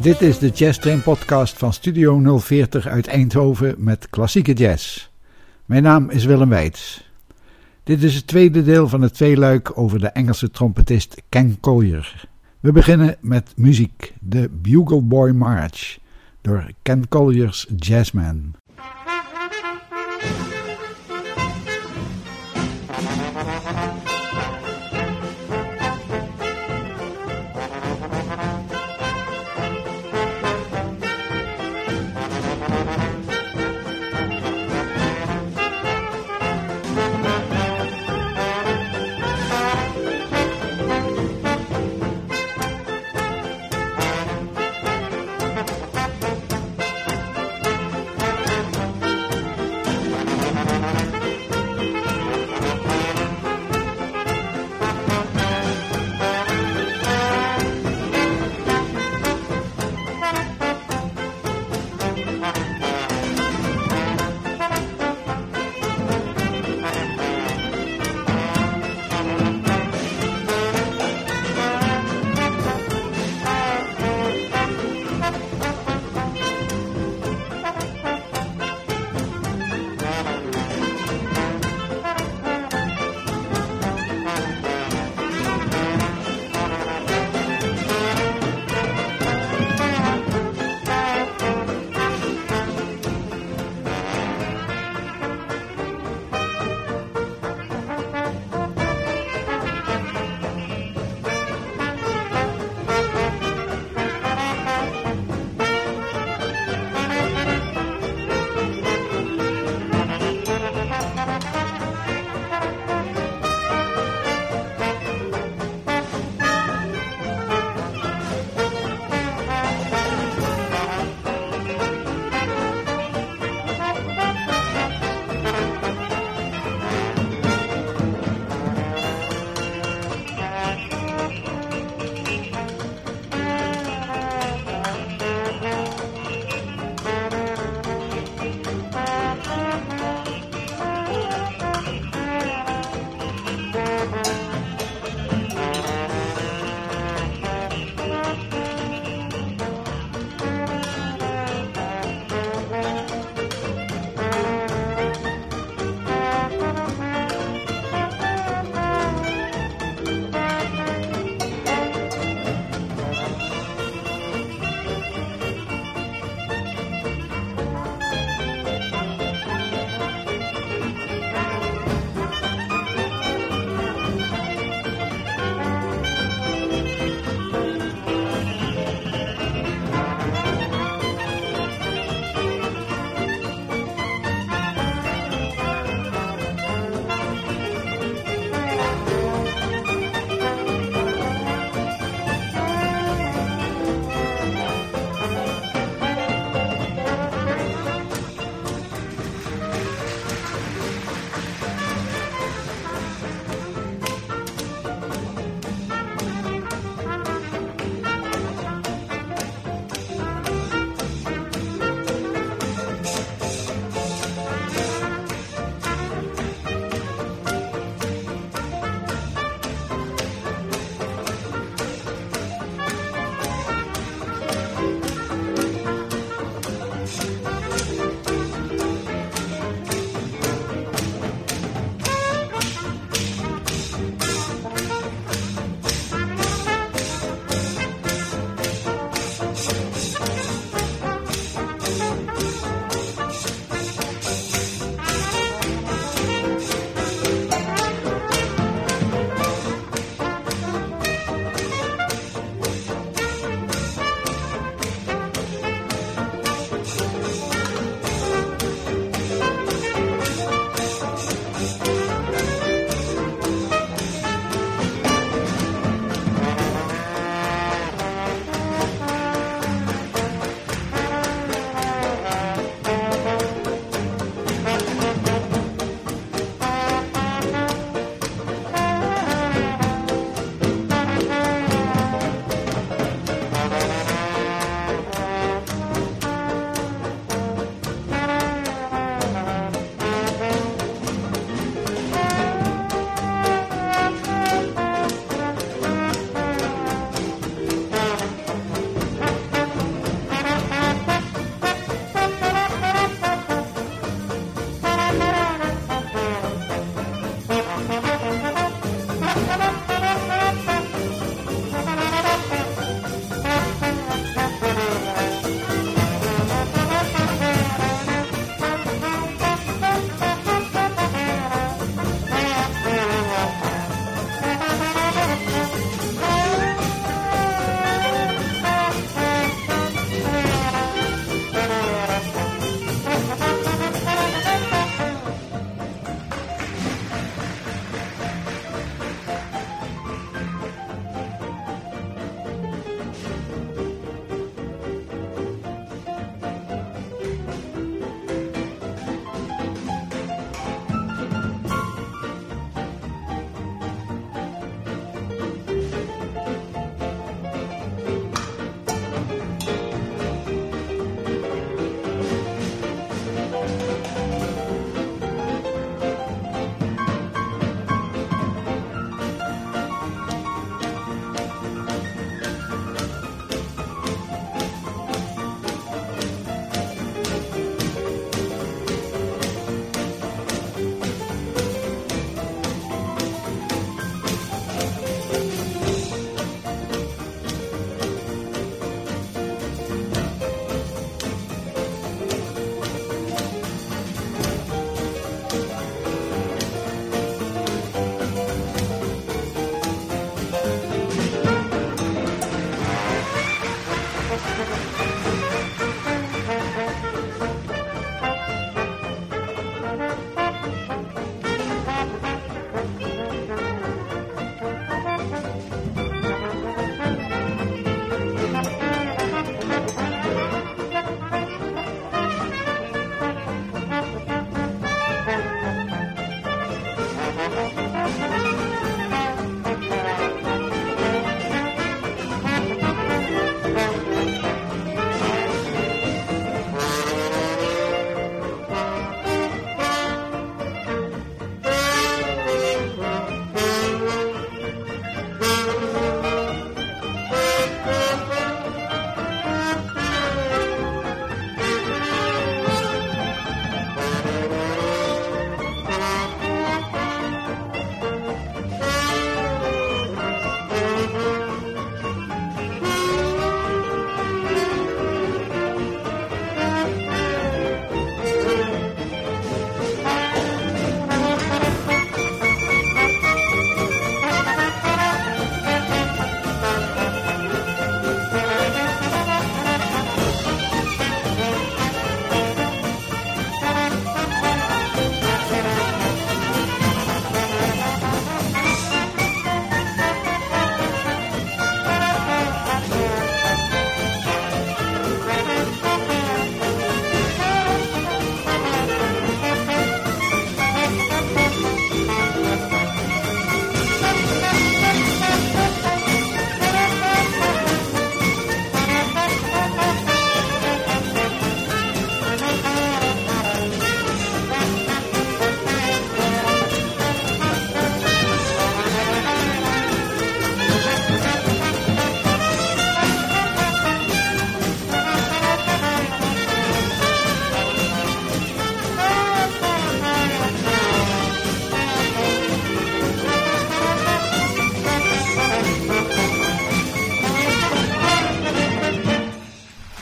Dit is de Jazz Train podcast van Studio 040 uit Eindhoven met klassieke jazz. Mijn naam is Willem Weits. Dit is het tweede deel van het tweeluik over de Engelse trompetist Ken Collier. We beginnen met muziek, de Bugle Boy March, door Ken Collier's Jazzman.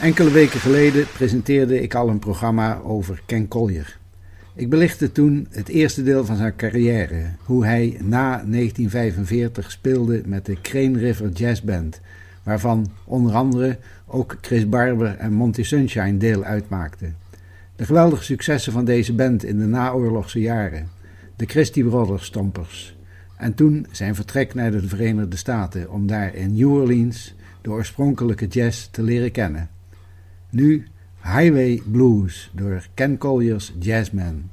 Enkele weken geleden presenteerde ik al een programma over Ken Collier. Ik belichtte toen het eerste deel van zijn carrière, hoe hij na 1945 speelde met de Crane River Jazz Band, waarvan onder andere ook Chris Barber en Monty Sunshine deel uitmaakten. De geweldige successen van deze band in de naoorlogse jaren, de Christie Brothers Stompers, en toen zijn vertrek naar de Verenigde Staten om daar in New Orleans de oorspronkelijke jazz te leren kennen. Nu Highway Blues door Ken Collier's Jazzman.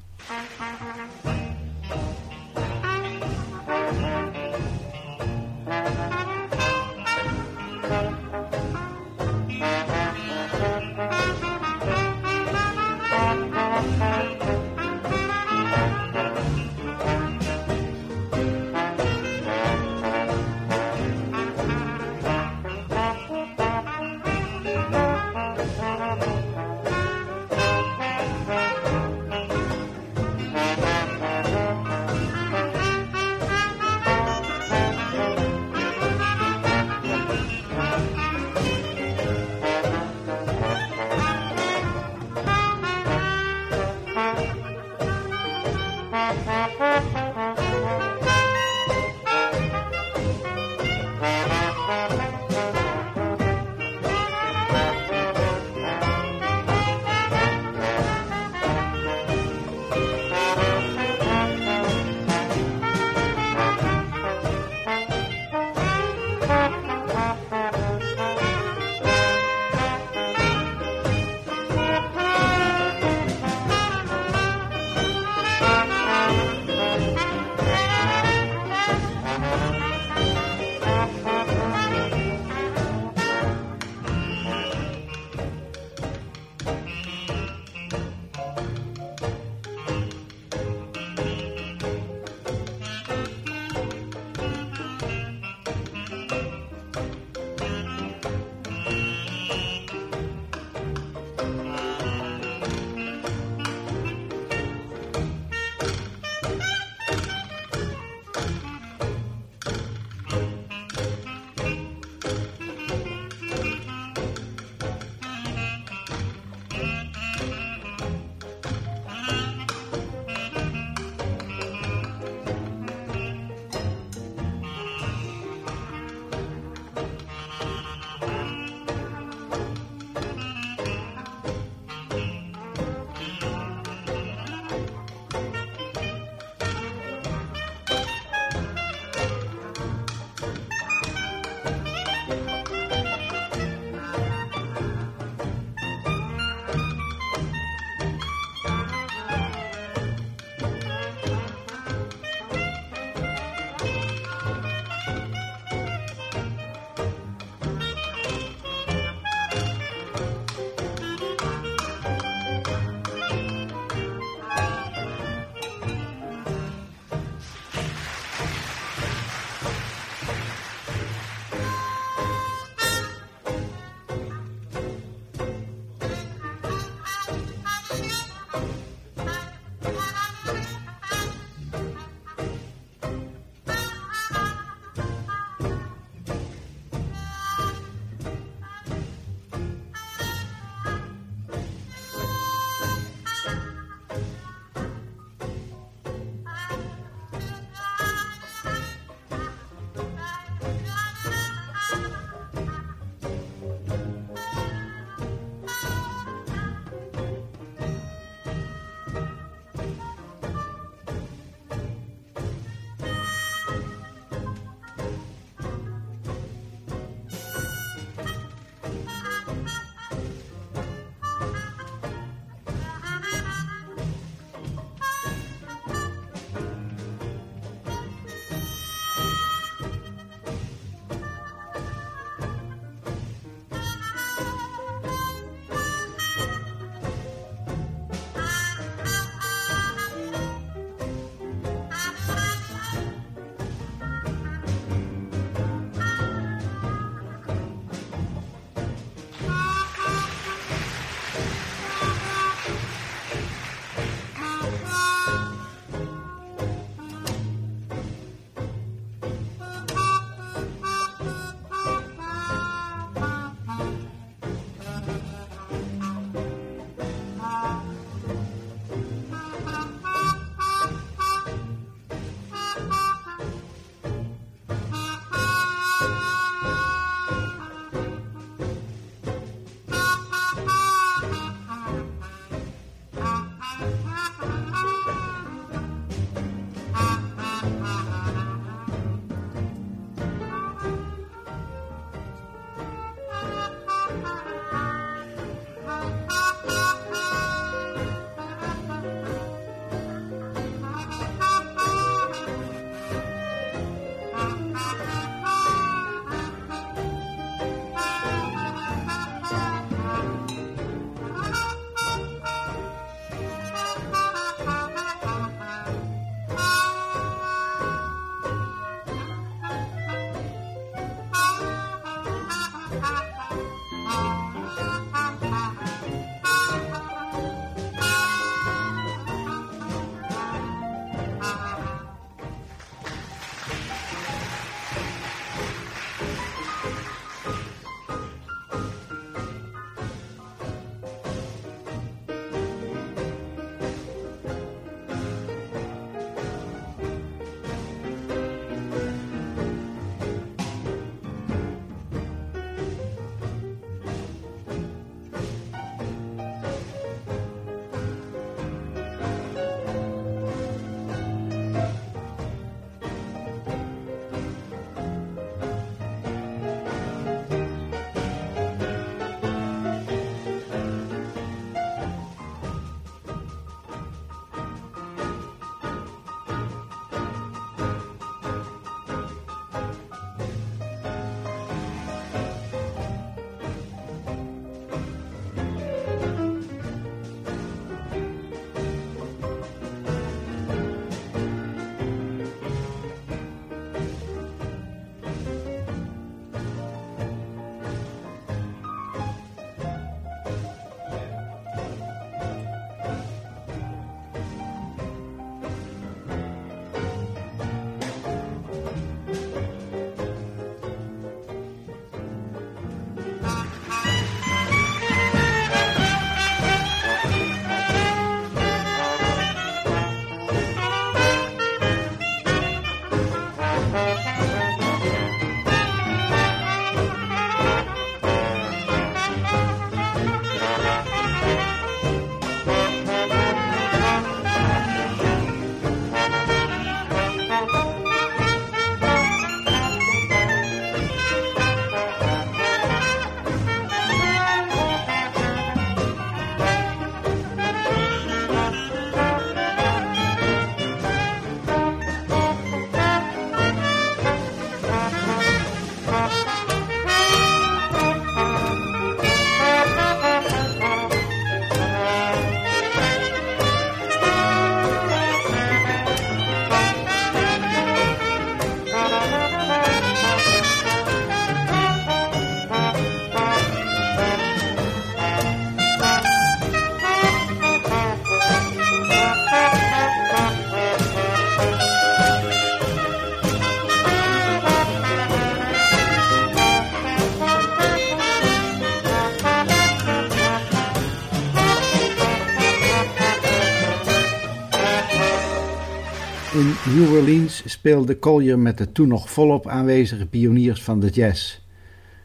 Orleans speelde Collier met de toen nog volop aanwezige pioniers van de jazz.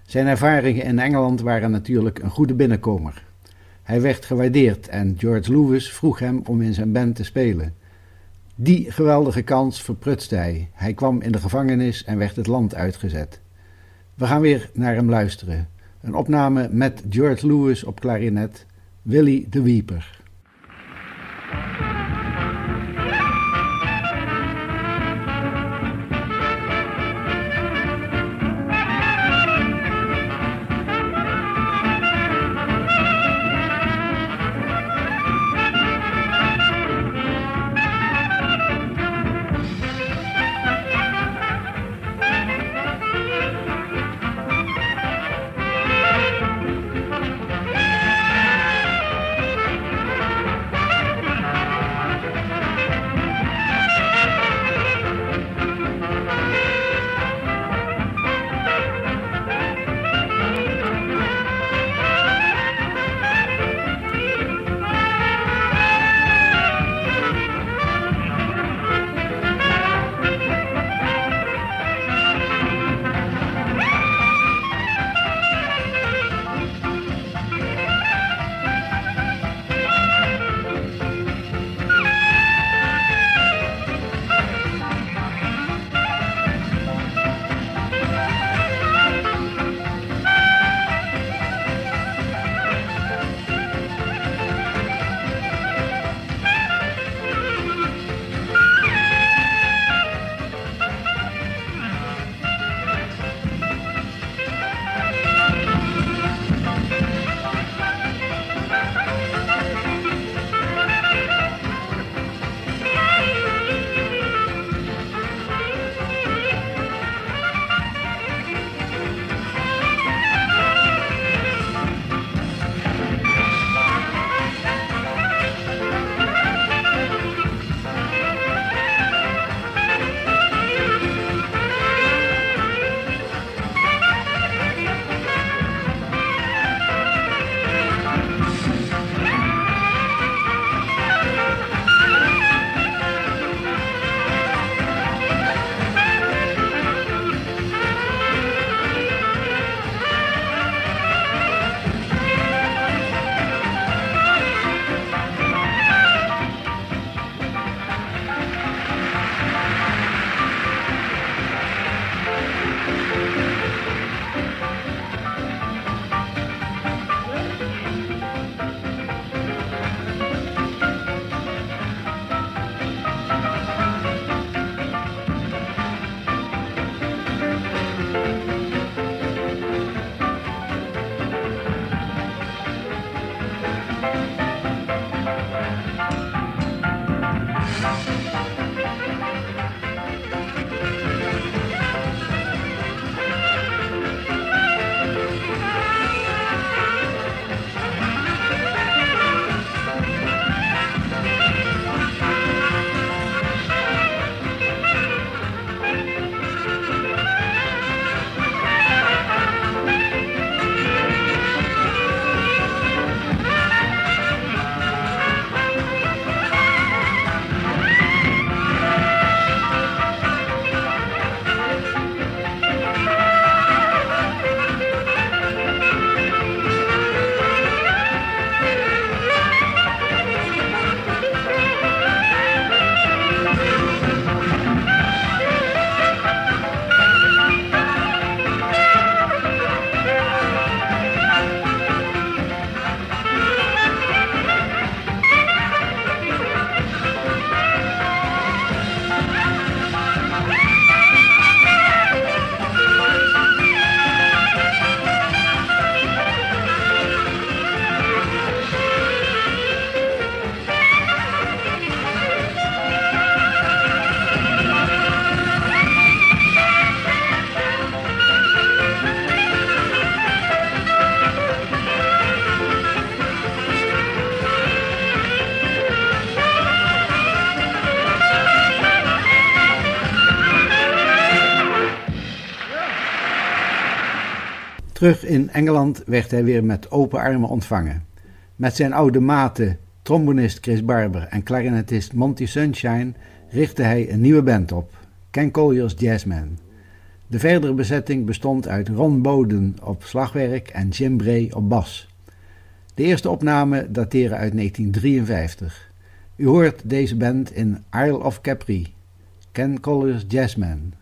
Zijn ervaringen in Engeland waren natuurlijk een goede binnenkomer. Hij werd gewaardeerd en George Lewis vroeg hem om in zijn band te spelen. Die geweldige kans verprutste hij. Hij kwam in de gevangenis en werd het land uitgezet. We gaan weer naar hem luisteren. Een opname met George Lewis op klarinet, Willy de Weeper. Terug in Engeland werd hij weer met open armen ontvangen. Met zijn oude maten, trombonist Chris Barber en klarinetist Monty Sunshine richtte hij een nieuwe band op, Ken Collier's Jazzmen. De verdere bezetting bestond uit Ron Boden op slagwerk en Jim Bray op bas. De eerste opnamen dateren uit 1953. U hoort deze band in Isle of Capri, Ken Collier's Jazzmen.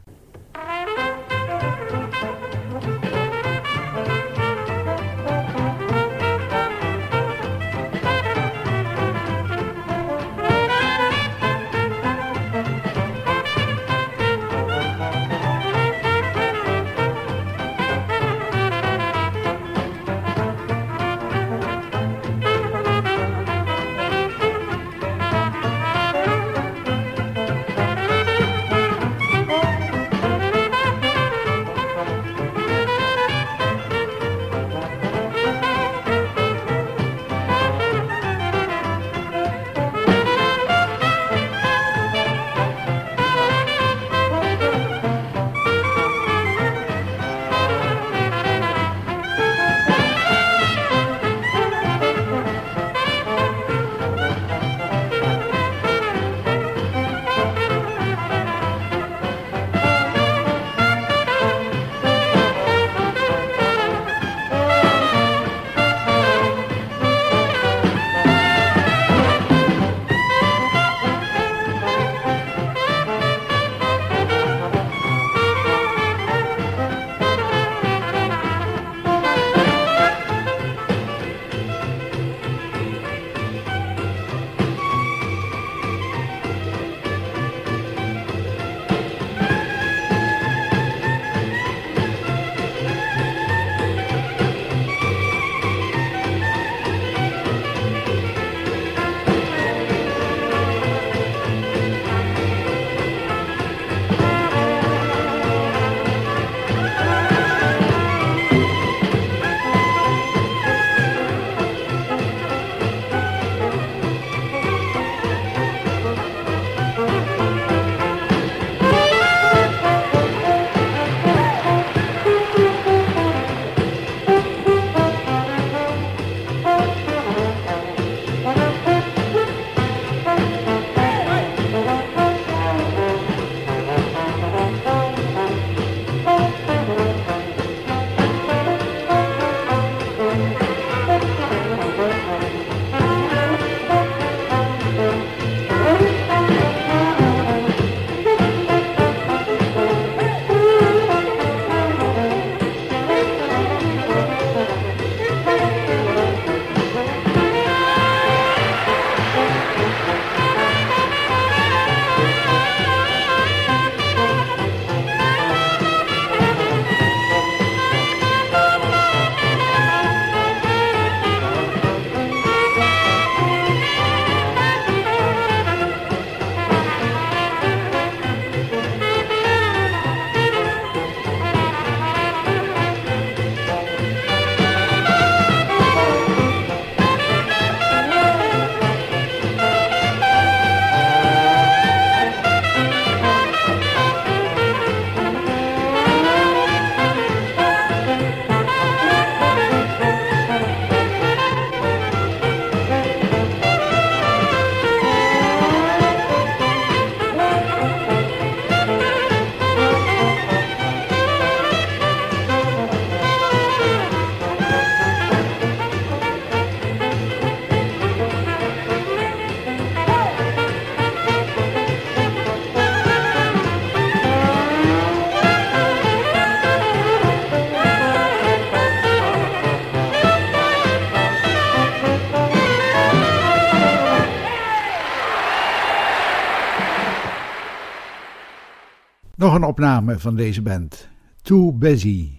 Opname van deze band. Too Busy.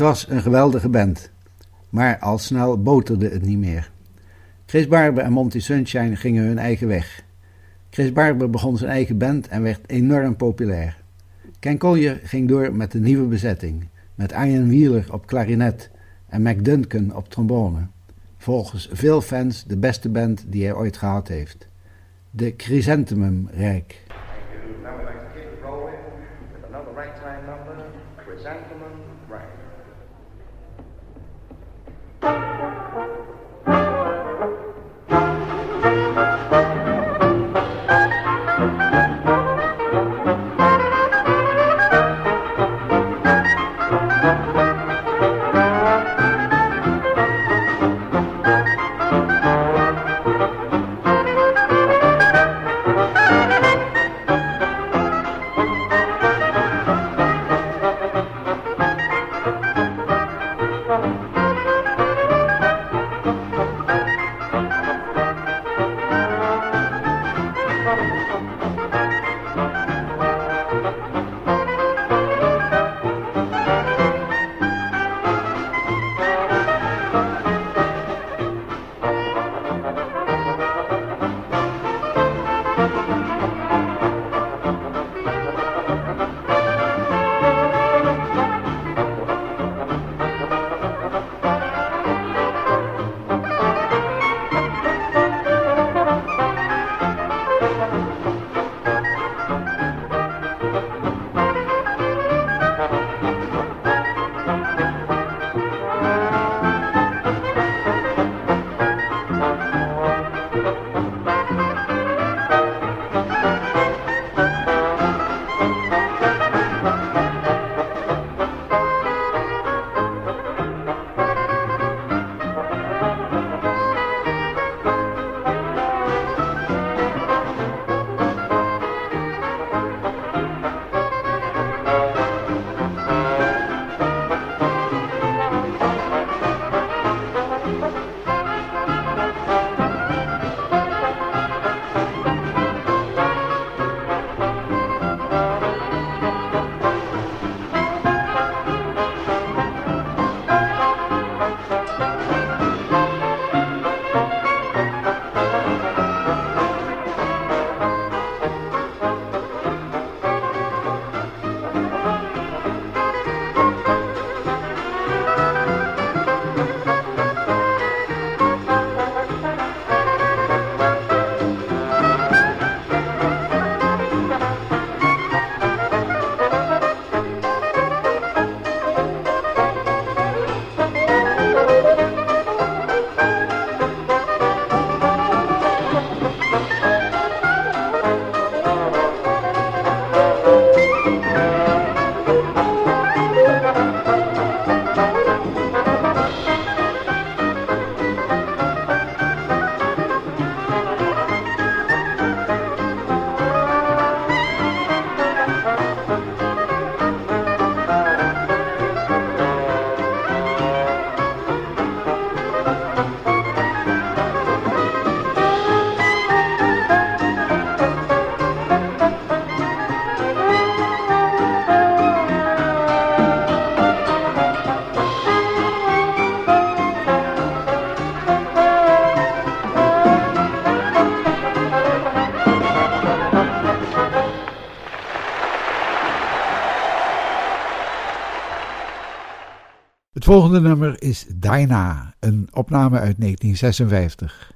Was een geweldige band, maar al snel boterde het niet meer. Chris Barber en Monty Sunshine gingen hun eigen weg. Chris Barber begon zijn eigen band en werd enorm populair. Ken Collier ging door met de nieuwe bezetting, met Ian Wheeler op klarinet en Mac Duncan op trombone. Volgens veel fans de beste band die hij ooit gehad heeft. De Chrysanthemum Rijk. Volgende nummer is Dinah, een opname uit 1956.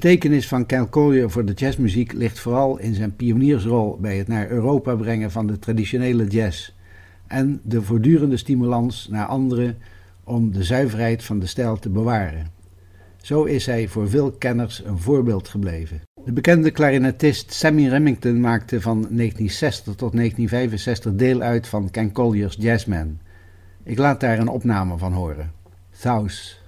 Betekenis van Cal Collier voor de jazzmuziek ligt vooral in zijn pioniersrol bij het naar Europa brengen van de traditionele jazz en de voortdurende stimulans naar anderen om de zuiverheid van de stijl te bewaren. Zo is hij voor veel kenners een voorbeeld gebleven. De bekende klarinetist Sammy Remington maakte van 1960 tot 1965 deel uit van Ken Collier's Jazzman. Ik laat daar een opname van horen. Thous.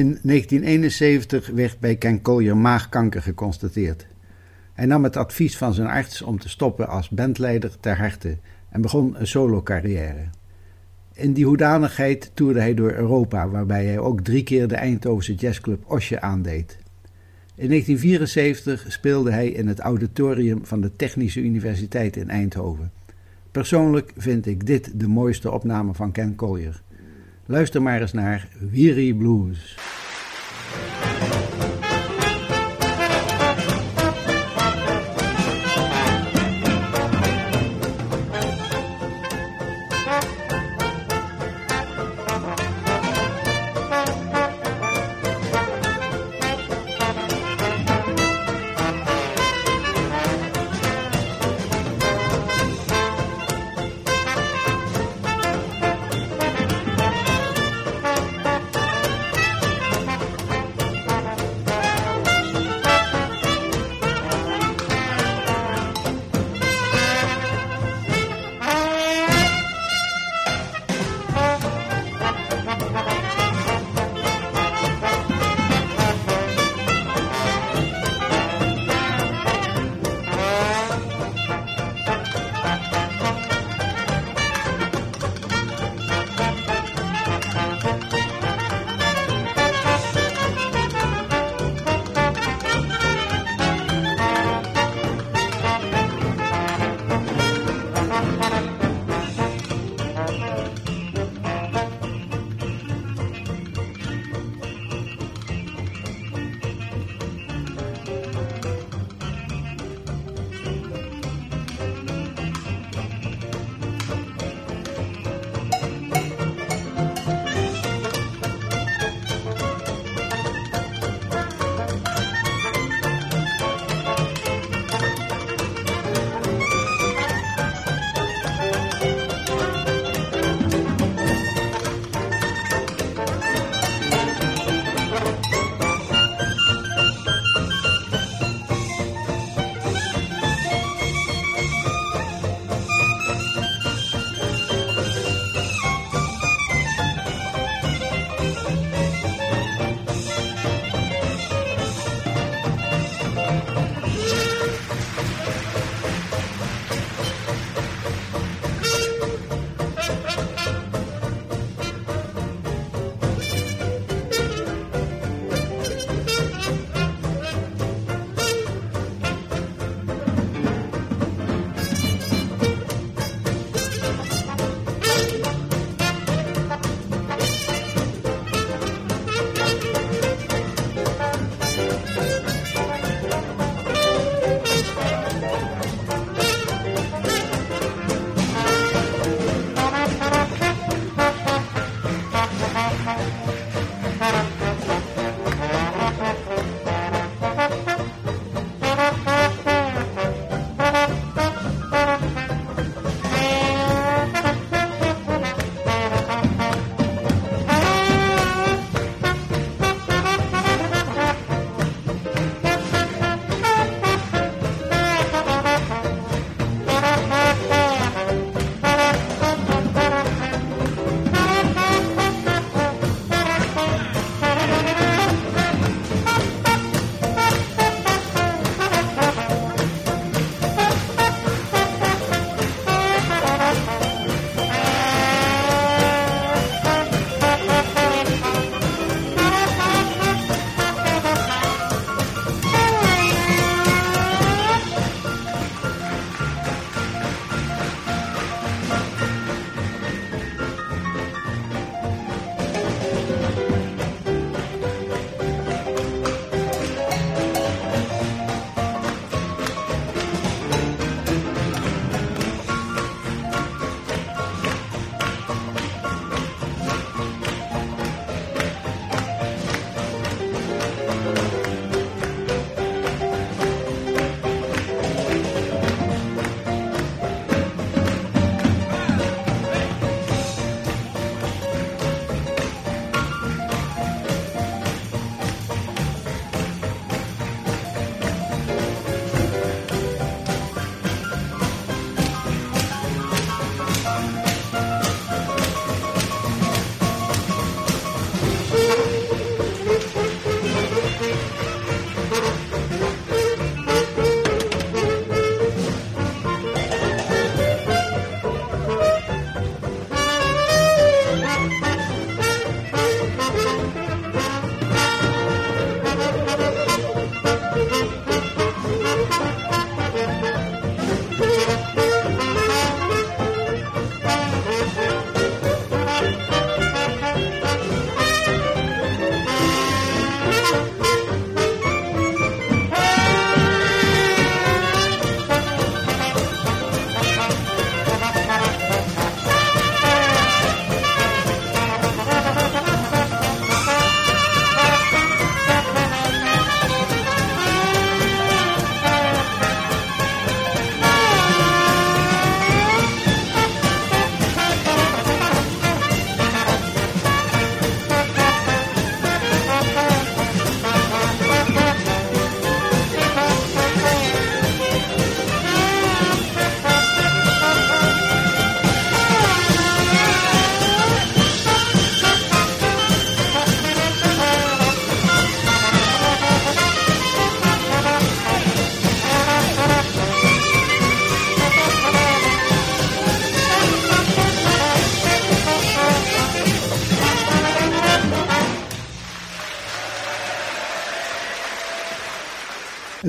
In 1971 werd bij Ken Collier maagkanker geconstateerd. Hij nam het advies van zijn arts om te stoppen als bandleider ter harte en begon een solo-carrière. In die hoedanigheid toerde hij door Europa, waarbij hij ook drie keer de Eindhovense jazzclub Osje aandeed. In 1974 speelde hij in het auditorium van de Technische Universiteit in Eindhoven. Persoonlijk vind ik dit de mooiste opname van Ken Collier. Luister maar eens naar Weary Blues.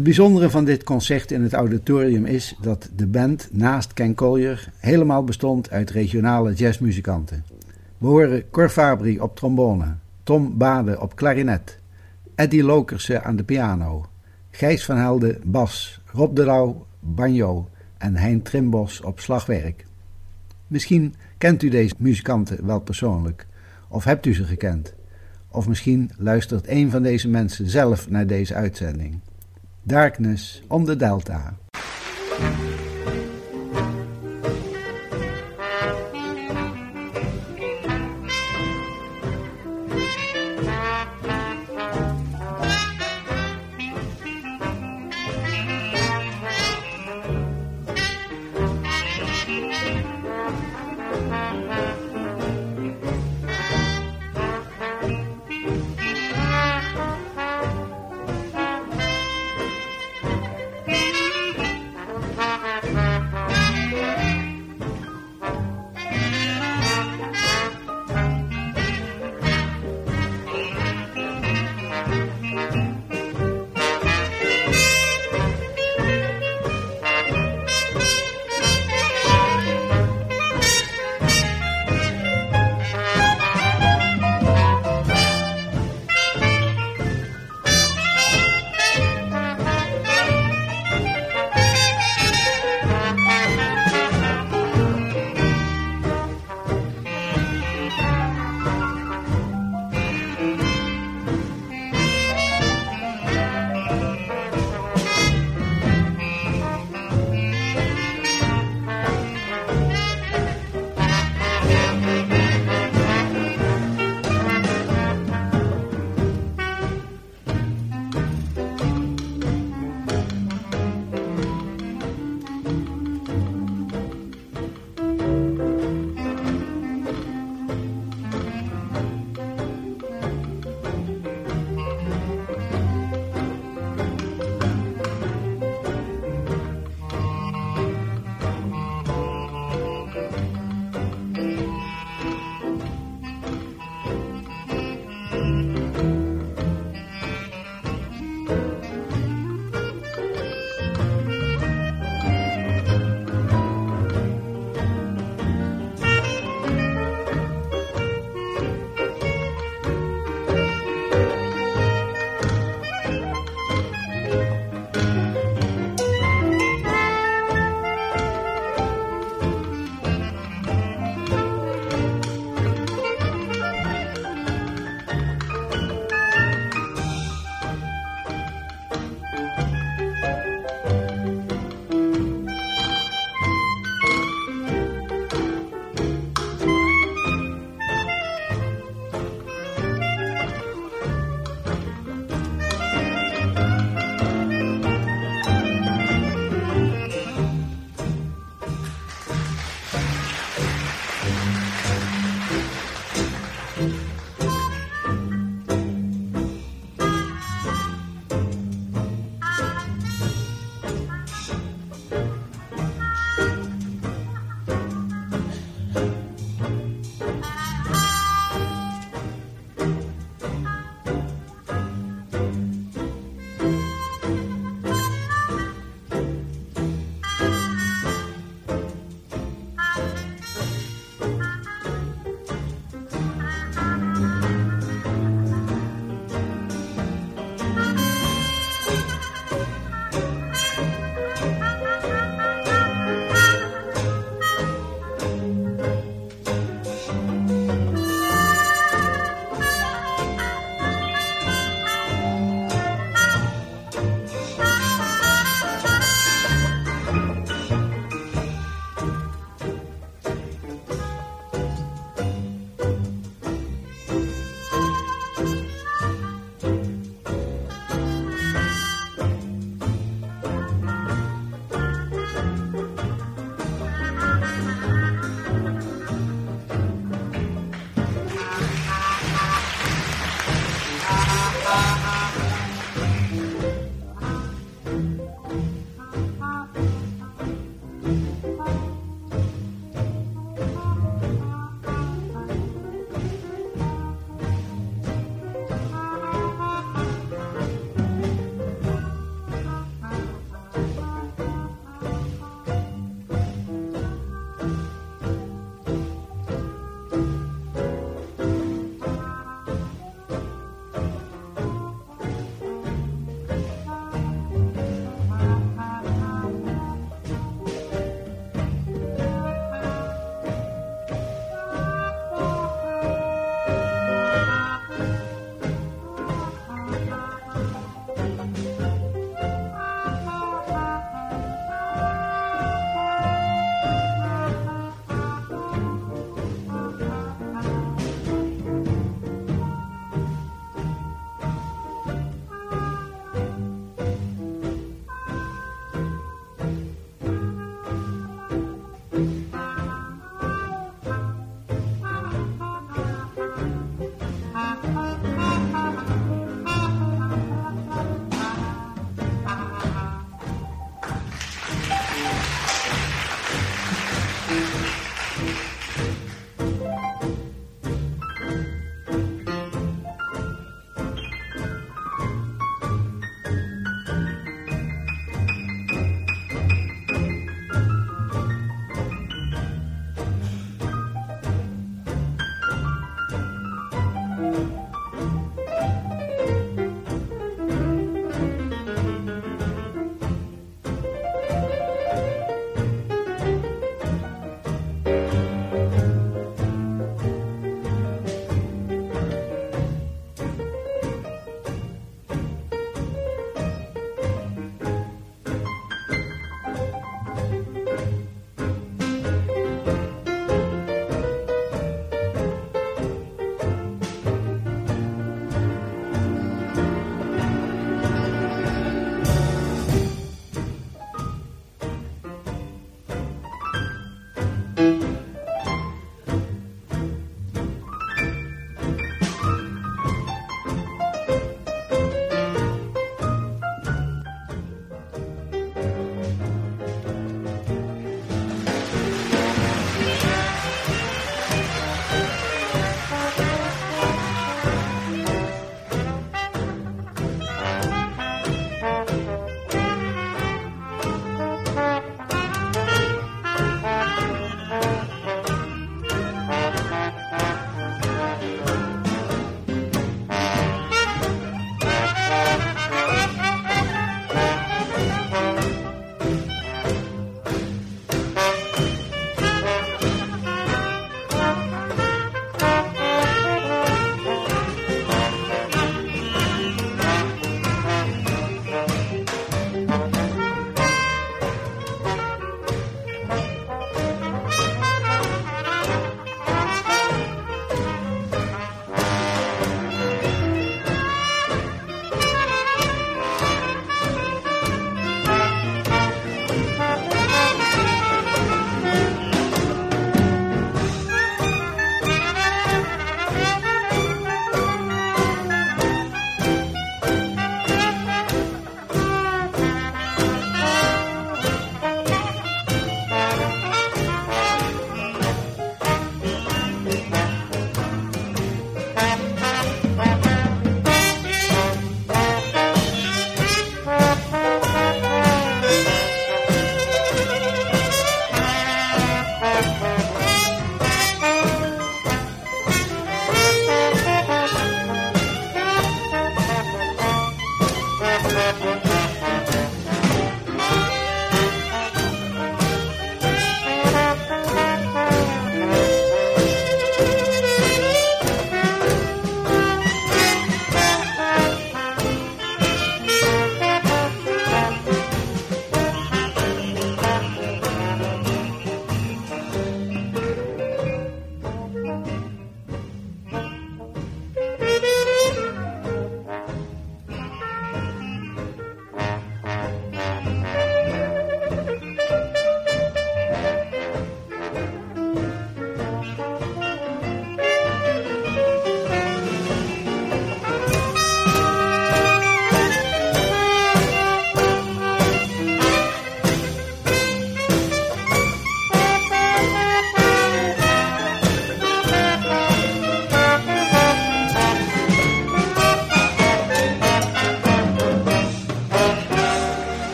Het bijzondere van dit concert in het auditorium is dat de band naast Ken Collier helemaal bestond uit regionale jazzmuzikanten. We horen Cor Fabri op trombone, Tom Bade op klarinet, Eddie Lokerse aan de piano, Gijs van Helden bas, Rob de Rauw banjo en Hein Trimbos op slagwerk. Misschien kent u deze muzikanten wel persoonlijk, of hebt u ze gekend, of misschien luistert een van deze mensen zelf naar deze uitzending. Darkness on the Delta.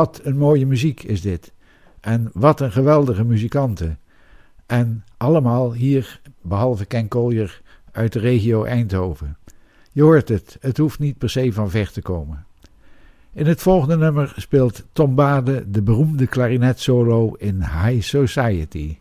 Wat een mooie muziek is dit. En wat een geweldige muzikanten. En allemaal hier, behalve Ken Collier, uit de regio Eindhoven. Je hoort het, het hoeft niet per se van ver te komen. In het volgende nummer speelt Tom Bade de beroemde klarinetsolo in High Society.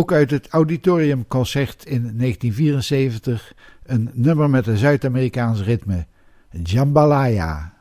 Ook uit het Auditoriumconcert in 1974 een nummer met een Zuid-Amerikaans ritme, Jambalaya.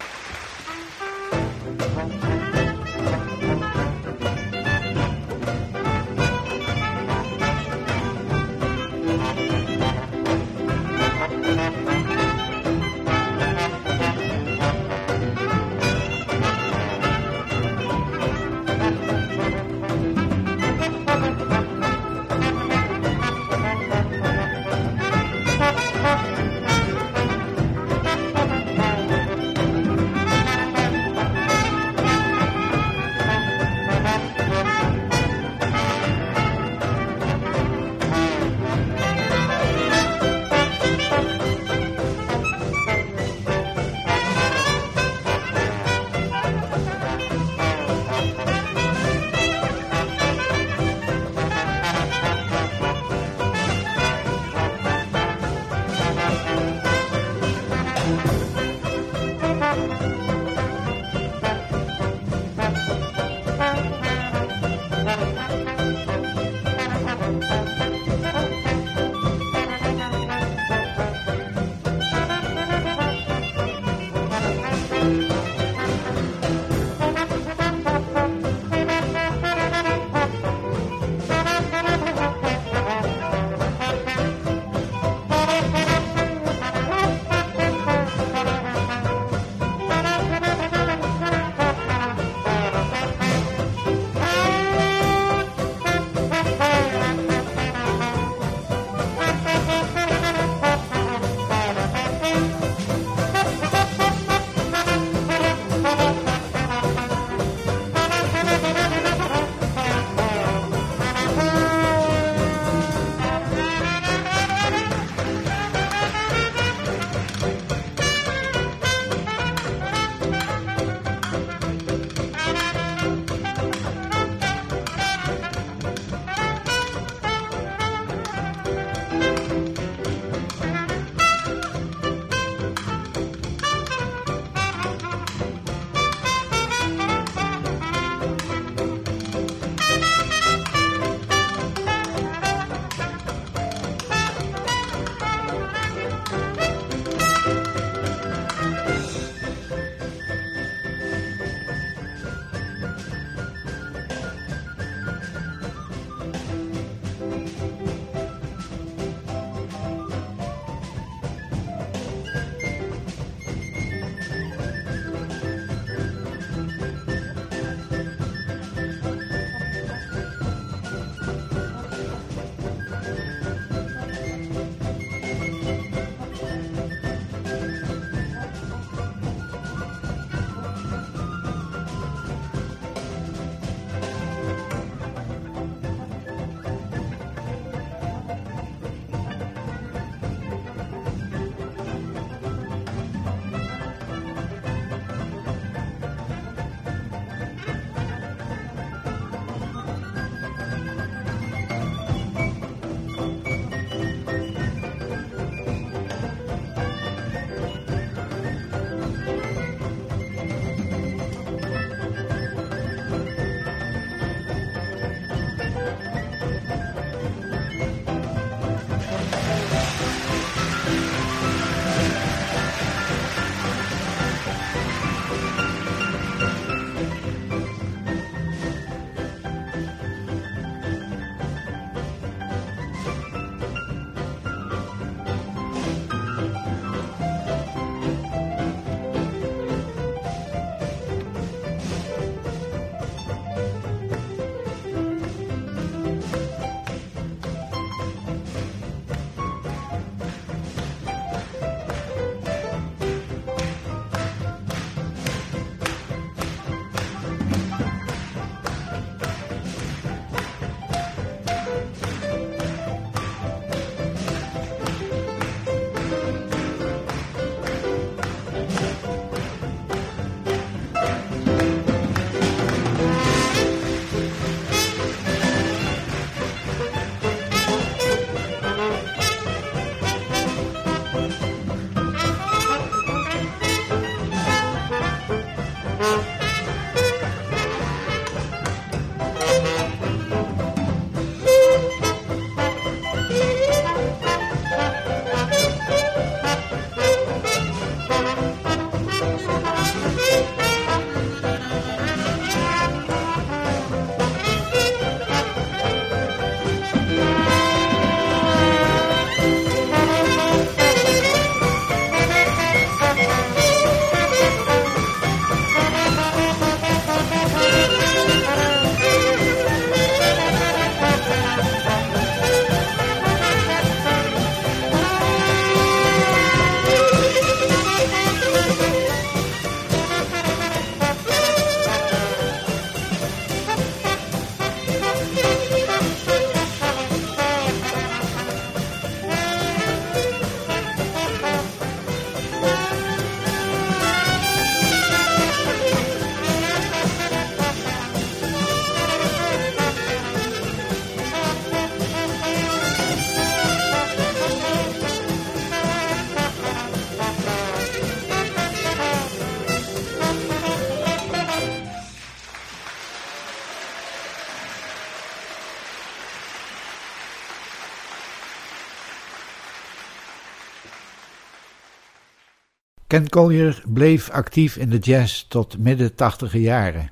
Ken Collier bleef actief in de jazz tot midden tachtiger jaren.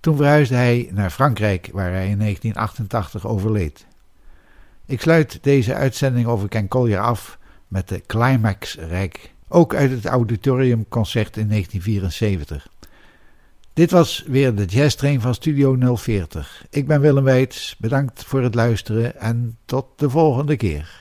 Toen verhuisde hij naar Frankrijk, waar hij in 1988 overleed. Ik sluit deze uitzending over Ken Collier af met de Climax-rijk, ook uit het Auditoriumconcert in 1974. Dit was weer de Jazz Train van Studio 040. Ik ben Willem Weits, bedankt voor het luisteren en tot de volgende keer.